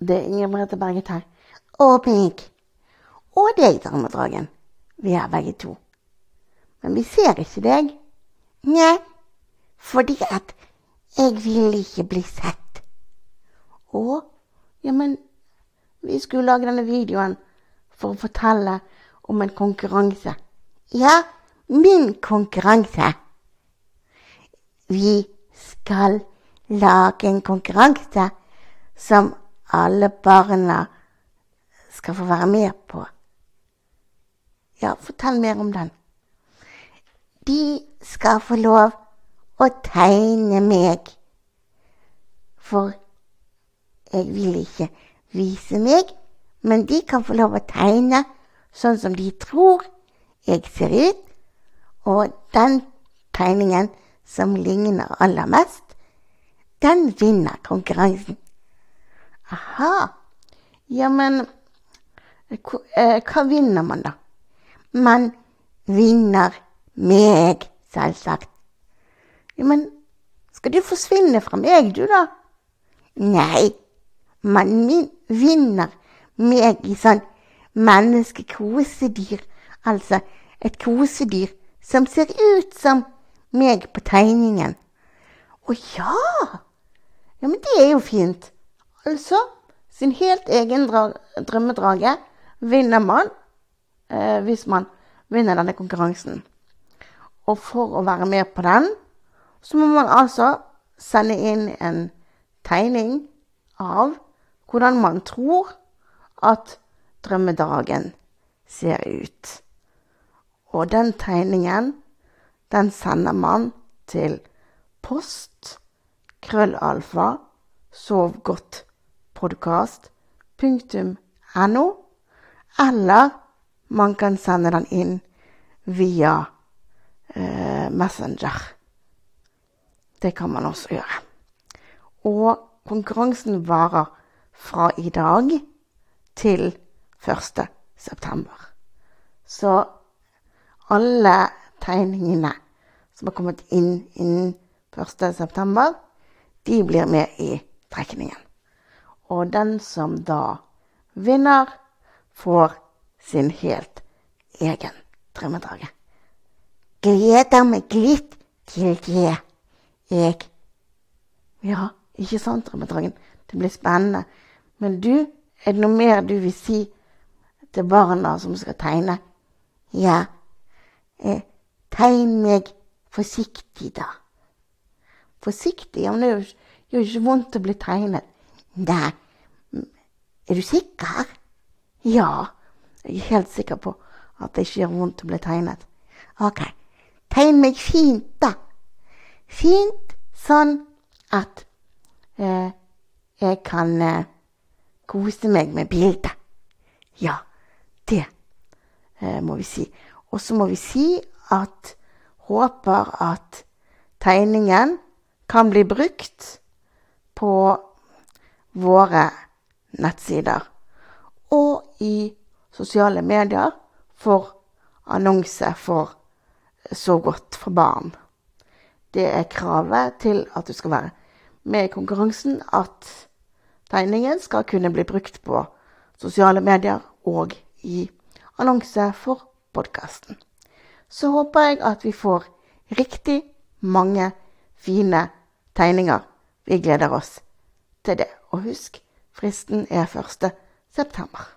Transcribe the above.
Det er Merete Berget her. Og Pink. Og deg, Dragen. Vi er begge to. Men vi ser ikke deg. Nei, fordi at jeg vil ikke bli sett. Å? Ja, men vi skulle lage denne videoen for å fortelle om en konkurranse. Ja, min konkurranse. Vi skal lage en konkurranse som alle barna skal få være med på. Ja, fortell mer om den. De skal få lov å tegne meg. For jeg vil ikke vise meg, men de kan få lov å tegne sånn som de tror jeg ser ut. Og den tegningen som ligner aller mest, den vinner konkurransen. Aha. Ja, men hva vinner man, da? Man vinner meg, selvsagt. Ja, men skal du forsvinne fra meg, du, da? Nei, man vinner meg i sånn menneskekosedyr. Altså et kosedyr som ser ut som meg på tegningen. Å ja! Ja, men det er jo fint. Altså, sin helt egen drømmedrage vinner man eh, hvis man vinner denne konkurransen. Og for å være med på den, så må man altså sende inn en tegning av hvordan man tror at drømmedragen ser ut. Og den tegningen, den sender man til post krøllalfa sovgodtpodkast.no. Eller man kan sende den inn via eh, Messenger. Det kan man også gjøre. Og konkurransen varer fra i dag til 1. september. Så alle tegningene som har kommet inn innen 1. september, de blir med i trekningen. Og den som da vinner, får sin helt egen drømmedrage. Gleder meg litt til det, jeg. Ja, ikke sant, drømmedragen? Det blir spennende. Men du, er det noe mer du vil si til barna som skal tegne? Ja, eh, tegn meg forsiktig, da. Forsiktig? Ja, men det gjør jo ikke vondt å bli tegnet. Nei, er du sikker? Ja, jeg er helt sikker på at det ikke gjør vondt å bli tegnet. Ok, tegn meg fint, da. Fint sånn at eh, jeg kan eh, kose meg med bildet. Ja, det eh, må vi si. Og så må vi si at håper at tegningen kan bli brukt på våre nettsider og i sosiale medier for annonse for Så godt for barn. Det er kravet til at du skal være med i konkurransen, at tegningen skal kunne bli brukt på sosiale medier og i annonse for podkasten. Så håper jeg at vi får riktig mange fine tegninger. Vi gleder oss til det. Og husk, fristen er 1. september.